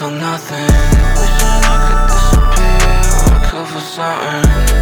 feel nothing. Wishing I could disappear, I could feel something.